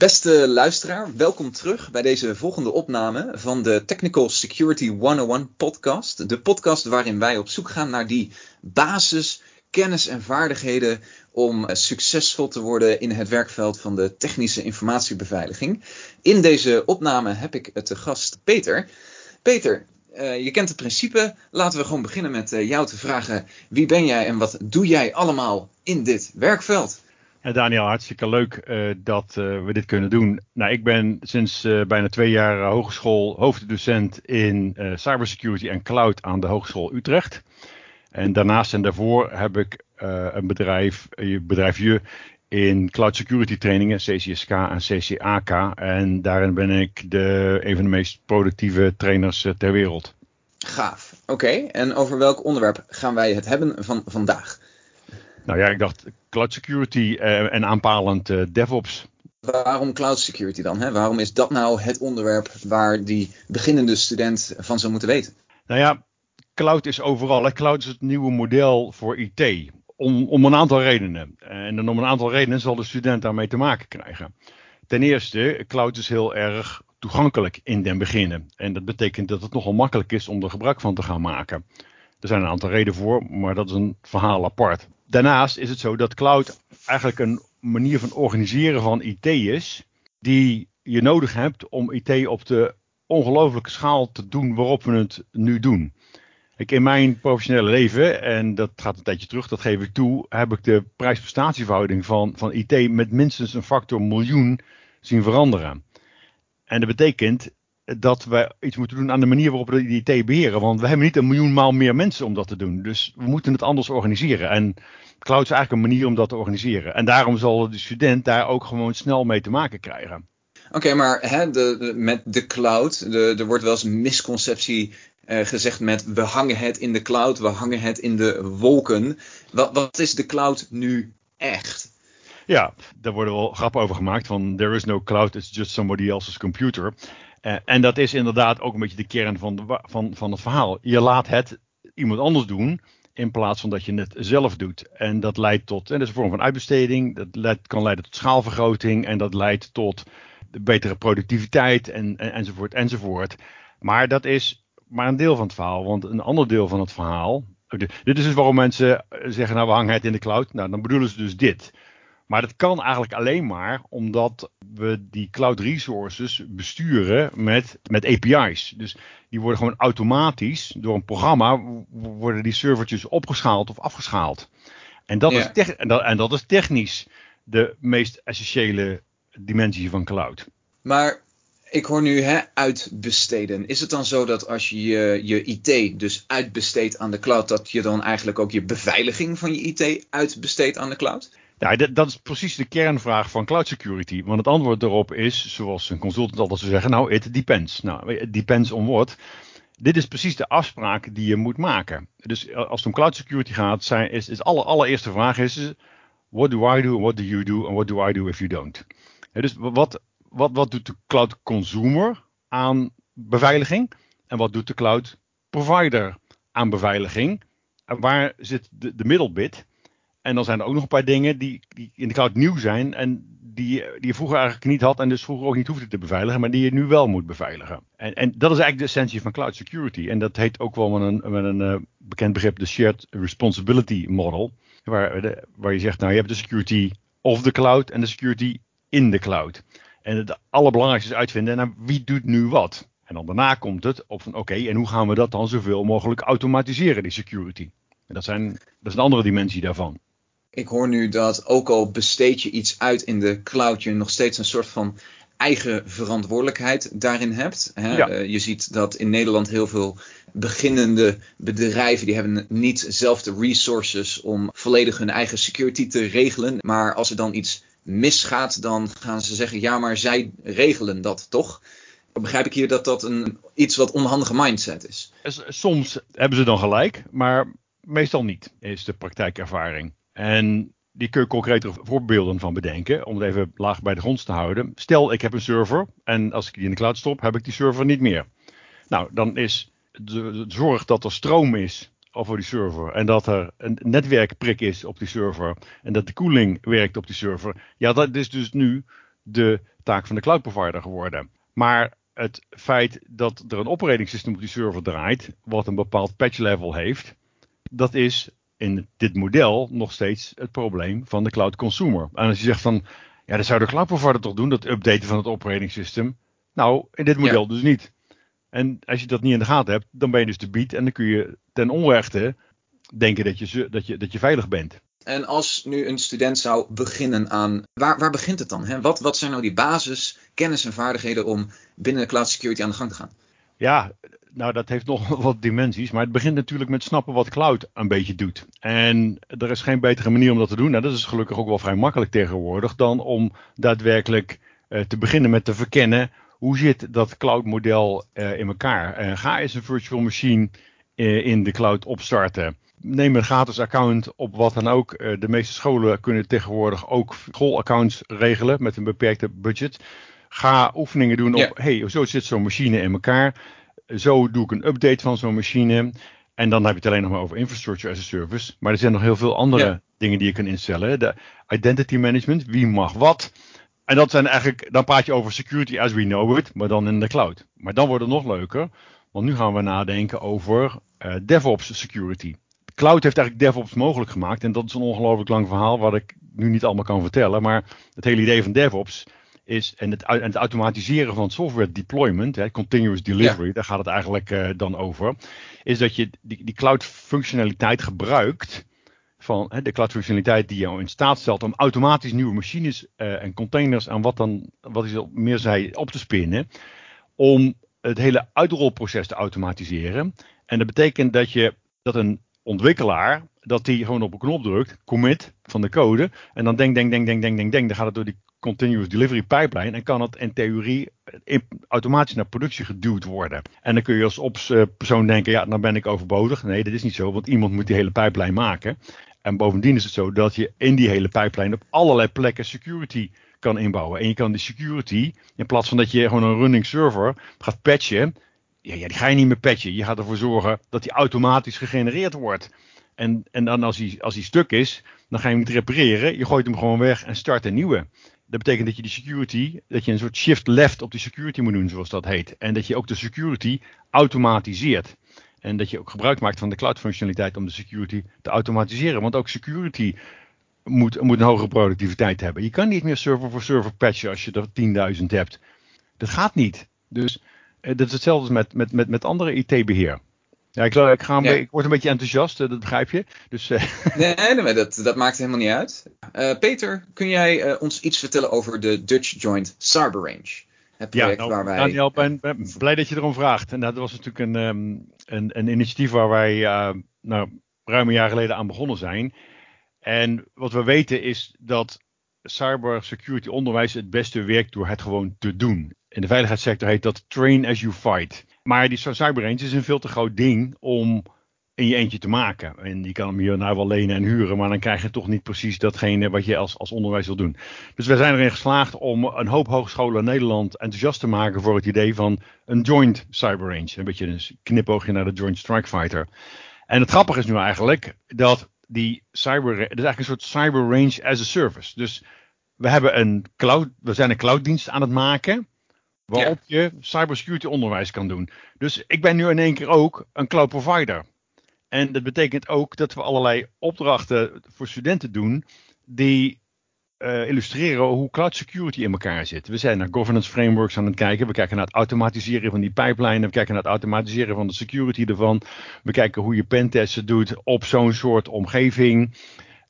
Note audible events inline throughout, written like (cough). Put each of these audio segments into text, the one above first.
Beste luisteraar, welkom terug bij deze volgende opname van de Technical Security 101 podcast. De podcast waarin wij op zoek gaan naar die basis, kennis en vaardigheden om succesvol te worden in het werkveld van de technische informatiebeveiliging. In deze opname heb ik te gast Peter. Peter, uh, je kent het principe. Laten we gewoon beginnen met uh, jou te vragen: wie ben jij en wat doe jij allemaal in dit werkveld? Ja, Daniel, hartstikke leuk uh, dat we dit kunnen doen. Nou, ik ben sinds bijna twee jaar hogeschool hoofddocent in cybersecurity en cloud aan de Hogeschool Utrecht. En daarnaast en daarvoor heb ik een bedrijf, een bedrijfje in cloud security trainingen, CCSK en CCAK. En daarin ben ik de, een van de meest productieve trainers eh, ter wereld. Gaaf. Oké, en over welk onderwerp gaan wij het hebben van vandaag? Nou ja, ik dacht cloud security uh, en aanpalend uh, DevOps. Waarom cloud security dan? Hè? Waarom is dat nou het onderwerp waar die beginnende student van zou moeten weten? Nou ja, cloud is overal. Cloud is het nieuwe model voor IT. Om, om een aantal redenen. En dan om een aantal redenen zal de student daarmee te maken krijgen. Ten eerste, cloud is heel erg toegankelijk in den beginnen. En dat betekent dat het nogal makkelijk is om er gebruik van te gaan maken. Er zijn een aantal redenen voor, maar dat is een verhaal apart. Daarnaast is het zo dat cloud eigenlijk een manier van organiseren van IT is, die je nodig hebt om IT op de ongelooflijke schaal te doen waarop we het nu doen. Ik, in mijn professionele leven, en dat gaat een tijdje terug, dat geef ik toe, heb ik de prijs-prestatieverhouding van, van IT met minstens een factor miljoen zien veranderen. En dat betekent dat we iets moeten doen aan de manier waarop we de IT beheren. Want we hebben niet een miljoen maal meer mensen om dat te doen. Dus we moeten het anders organiseren. En cloud is eigenlijk een manier om dat te organiseren. En daarom zal de student daar ook gewoon snel mee te maken krijgen. Oké, maar hè, de, met de cloud, de, er wordt wel eens een misconceptie uh, gezegd met we hangen het in de cloud, we hangen het in de wolken. Wat, wat is de cloud nu echt? Ja, daar worden wel grappen over gemaakt van there is no cloud, it's just somebody else's computer. Uh, en dat is inderdaad ook een beetje de kern van, van, van het verhaal. Je laat het iemand anders doen in plaats van dat je het zelf doet. En dat leidt tot, en dat is een vorm van uitbesteding, dat kan leiden tot schaalvergroting en dat leidt tot betere productiviteit en, en, enzovoort enzovoort. Maar dat is maar een deel van het verhaal. Want een ander deel van het verhaal. Dit is dus waarom mensen zeggen: Nou, we hangen het in de cloud. Nou, dan bedoelen ze dus dit. Maar dat kan eigenlijk alleen maar omdat we die cloud resources besturen met, met API's. Dus die worden gewoon automatisch door een programma worden die servertjes opgeschaald of afgeschaald. En dat, is, en dat, en dat is technisch de meest essentiële dimensie van cloud. Maar ik hoor nu hè, uitbesteden. Is het dan zo dat als je je IT dus uitbesteedt aan de cloud, dat je dan eigenlijk ook je beveiliging van je IT uitbesteedt aan de cloud? Ja, dat is precies de kernvraag van cloud security. Want het antwoord daarop is, zoals een consultant altijd zou zeggen, nou, it depends. Nou, it depends on what. Dit is precies de afspraak die je moet maken. Dus als het om cloud security gaat, zijn, is, de aller, allereerste vraag is, what do I do, what do you do, and what do I do if you don't? dus wat, wat, wat doet de cloud consumer aan beveiliging? En wat doet de cloud provider aan beveiliging? En waar zit de, de middelbit? En dan zijn er ook nog een paar dingen die, die in de cloud nieuw zijn en die, die je vroeger eigenlijk niet had en dus vroeger ook niet hoefde te beveiligen, maar die je nu wel moet beveiligen. En, en dat is eigenlijk de essentie van cloud security. En dat heet ook wel met een, een uh, bekend begrip de Shared Responsibility Model, waar, de, waar je zegt, nou je hebt de security of the cloud en de security in de cloud. En het allerbelangrijkste is uitvinden, nou, wie doet nu wat? En dan daarna komt het op van oké, en hoe gaan we dat dan zoveel mogelijk automatiseren, die security? En dat, zijn, dat is een andere dimensie daarvan. Ik hoor nu dat ook al besteed je iets uit in de cloud, je nog steeds een soort van eigen verantwoordelijkheid daarin hebt. Hè? Ja. Uh, je ziet dat in Nederland heel veel beginnende bedrijven die hebben niet zelf de resources om volledig hun eigen security te regelen. Maar als er dan iets misgaat, dan gaan ze zeggen: ja, maar zij regelen dat toch? Begrijp ik hier dat dat een iets wat onhandige mindset is? Soms hebben ze dan gelijk, maar meestal niet, is de praktijkervaring. En die kun je concretere voorbeelden van bedenken, om het even laag bij de grond te houden. Stel, ik heb een server en als ik die in de cloud stop, heb ik die server niet meer. Nou, dan is de zorg dat er stroom is over die server. En dat er een netwerkprik is op die server. En dat de koeling werkt op die server. Ja, dat is dus nu de taak van de cloud provider geworden. Maar het feit dat er een operating op die server draait, wat een bepaald patch level heeft, dat is in dit model nog steeds het probleem van de cloud consumer. En als je zegt van, ja, dat zou de cloud provider toch doen, dat updaten van het operating system. Nou, in dit model dus niet. En als je dat niet in de gaten hebt, dan ben je dus te bied en dan kun je ten onrechte denken dat je, dat je, dat je veilig bent. En als nu een student zou beginnen aan. Waar, waar begint het dan? Hè? Wat, wat zijn nou die basis, kennis en vaardigheden om binnen de cloud security aan de gang te gaan? Ja, nou dat heeft (laughs) nog wat dimensies. Maar het begint natuurlijk met snappen wat cloud een beetje doet. En er is geen betere manier om dat te doen. Nou, dat is gelukkig ook wel vrij makkelijk tegenwoordig. Dan om daadwerkelijk uh, te beginnen met te verkennen. Hoe zit dat cloud model uh, in elkaar? Uh, ga eens een virtual machine in de cloud opstarten neem een gratis account op wat dan ook. Eh, de meeste scholen kunnen tegenwoordig ook schoolaccounts regelen met een beperkte budget. Ga oefeningen doen op, hey, zo zit zo'n machine in elkaar. Zo doe ik een update van zo'n machine. En dan heb je het alleen nog maar over infrastructure as a service. Maar er zijn nog heel veel andere dingen die je kan instellen. De identity management, wie mag wat. En dat zijn eigenlijk, dan praat je over security as we know it, maar dan in de cloud. Maar dan wordt het nog leuker, want nu gaan we nadenken over uh, DevOps security cloud heeft eigenlijk DevOps mogelijk gemaakt. En dat is een ongelooflijk lang verhaal wat ik nu niet allemaal kan vertellen. Maar het hele idee van DevOps is, en het, en het automatiseren van software deployment, hè, continuous delivery, daar gaat het eigenlijk uh, dan over, is dat je die, die cloud functionaliteit gebruikt van hè, de cloud functionaliteit die jou in staat stelt om automatisch nieuwe machines uh, en containers en wat dan, wat is meer zei, op te spinnen, om het hele uitrolproces te automatiseren. En dat betekent dat je dat een ontwikkelaar dat die gewoon op een knop drukt, commit van de code. En dan denk, denk, denk, denk, denk, denk, denk. Dan gaat het door die continuous delivery pipeline. En kan het in theorie automatisch naar productie geduwd worden. En dan kun je als ops persoon denken, ja, dan ben ik overbodig. Nee, dat is niet zo, want iemand moet die hele pipeline maken. En bovendien is het zo dat je in die hele pipeline op allerlei plekken security kan inbouwen. En je kan die security, in plaats van dat je gewoon een running server gaat patchen, ja, ja, die ga je niet meer patchen. Je gaat ervoor zorgen dat die automatisch gegenereerd wordt. En, en dan als hij, als hij stuk is, dan ga je hem niet repareren. Je gooit hem gewoon weg en start een nieuwe. Dat betekent dat je die security, dat je een soort shift left op die security moet doen, zoals dat heet. En dat je ook de security automatiseert. En dat je ook gebruik maakt van de cloud functionaliteit om de security te automatiseren. Want ook security moet, moet een hogere productiviteit hebben. Je kan niet meer server voor server patchen als je er 10.000 hebt. Dat gaat niet. Dus eh, dat is hetzelfde met, met, met, met andere IT-beheer. Ja, ik, ik, ga een ik word een beetje enthousiast, eh, dat begrijp je. Dus, uh... (laughs) nee, nee, dat, dat maakt helemaal niet uit. Uh, Peter, kun jij uh, ons iets vertellen over de Dutch Joint Cyber Range? Het project ja, nou, waar wij... Daniel, ben, ben blij dat je erom vraagt. En dat was natuurlijk een, um, een, een initiatief waar wij nou, ruim een jaar geleden aan begonnen zijn. En wat we weten is dat cybersecurity onderwijs het beste werkt door het gewoon te doen. In de veiligheidssector heet dat train as you fight. Maar die cyberrange is een veel te groot ding om in je eentje te maken. En je kan hem hier nou wel lenen en huren, maar dan krijg je toch niet precies datgene wat je als, als onderwijs wil doen. Dus we zijn erin geslaagd om een hoop hogescholen in Nederland enthousiast te maken voor het idee van een joint cyberrange. Een beetje een knipoogje naar de Joint Strike Fighter. En het grappige is nu eigenlijk dat die cyber, het is eigenlijk een soort cyber range as a service. Dus we hebben een cloud, we zijn een clouddienst aan het maken waarop je cybersecurity onderwijs kan doen. Dus ik ben nu in één keer ook een cloud provider. En dat betekent ook dat we allerlei opdrachten voor studenten doen die uh, illustreren hoe cloud security in elkaar zit. We zijn naar governance frameworks aan het kijken. We kijken naar het automatiseren van die pijplijnen. We kijken naar het automatiseren van de security ervan. We kijken hoe je pentesten doet op zo'n soort omgeving.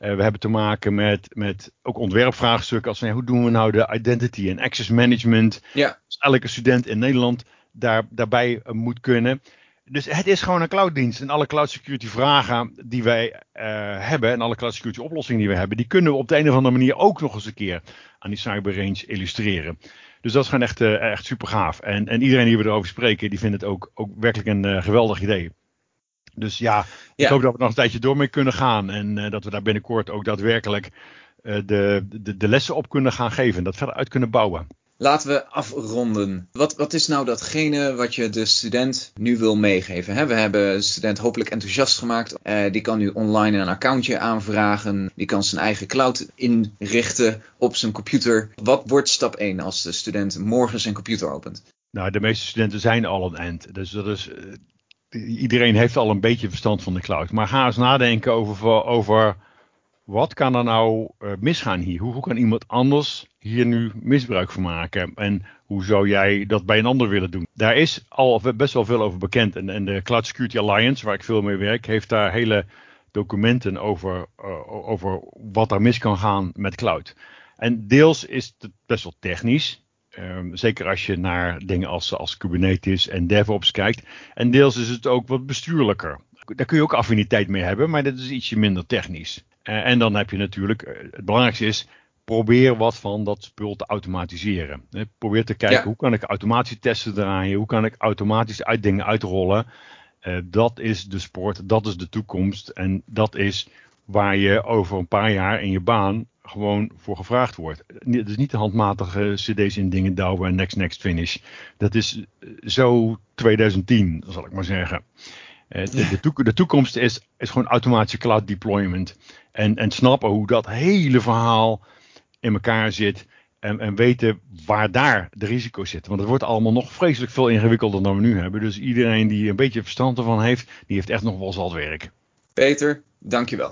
Uh, we hebben te maken met, met ook ontwerpvraagstukken als hoe doen we nou de identity en access management. Ja. Dus elke student in Nederland daar, daarbij uh, moet kunnen. Dus het is gewoon een clouddienst. En alle cloud security vragen die wij uh, hebben en alle cloud security oplossingen die we hebben, die kunnen we op de een of andere manier ook nog eens een keer aan die cyber range illustreren. Dus dat is gewoon echt, echt super gaaf. En, en iedereen die we erover spreken, die vindt het ook, ook werkelijk een geweldig idee. Dus ja, ik hoop dat we nog een tijdje door mee kunnen gaan. En uh, dat we daar binnenkort ook daadwerkelijk uh, de, de, de, lessen op kunnen gaan geven. En dat verder uit kunnen bouwen. Laten we afronden. Wat, wat is nou datgene wat je de student nu wil meegeven? We hebben de student hopelijk enthousiast gemaakt. Uh, die kan nu online een accountje aanvragen. Die kan zijn eigen cloud inrichten op zijn computer. Wat wordt stap 1 als de student morgen zijn computer opent? Nou, de meeste studenten zijn al een end. Dus dat is, iedereen heeft al een beetje verstand van de cloud. Maar ga eens nadenken over, over wat kan er nou uh, misgaan hier? Hoe, hoe, kan iemand anders hier nu misbruik van maken? En hoe zou jij dat bij een ander willen doen? Daar is al best wel veel over bekend. En, en de Cloud Security Alliance, waar ik veel mee werk, heeft daar hele documenten over, uh, over wat er mis kan gaan met cloud. En deels is het best wel technisch. Um, zeker als je naar dingen als, als Kubernetes en DevOps kijkt. En deels is het ook wat bestuurlijker. Daar kun je ook affiniteit mee hebben, maar dat is ietsje minder technisch. Uh, en dan heb je natuurlijk, uh, het belangrijkste is, probeer wat van dat spul te automatiseren. Uh, probeer te kijken, ja. hoe kan ik automatisch testen draaien? Hoe kan ik automatisch uit dingen uitrollen? dat is de sport, dat is de toekomst. En dat is waar je over een paar jaar in je baan gewoon voor gevraagd wordt. Het is niet de handmatige cd's in dingen douwen en next, next, finish. Dat is zo 2010, zal ik maar zeggen. Toekomst, de toekomst is, is gewoon automatische cloud deployment. En, en snappen hoe dat hele verhaal in elkaar zit. En, en weten waar daar de risico's zitten. Want het wordt allemaal nog vreselijk veel ingewikkelder dan we nu hebben. Dus iedereen die een beetje verstand ervan heeft, die heeft echt nog wel zat werk. Peter, dankjewel.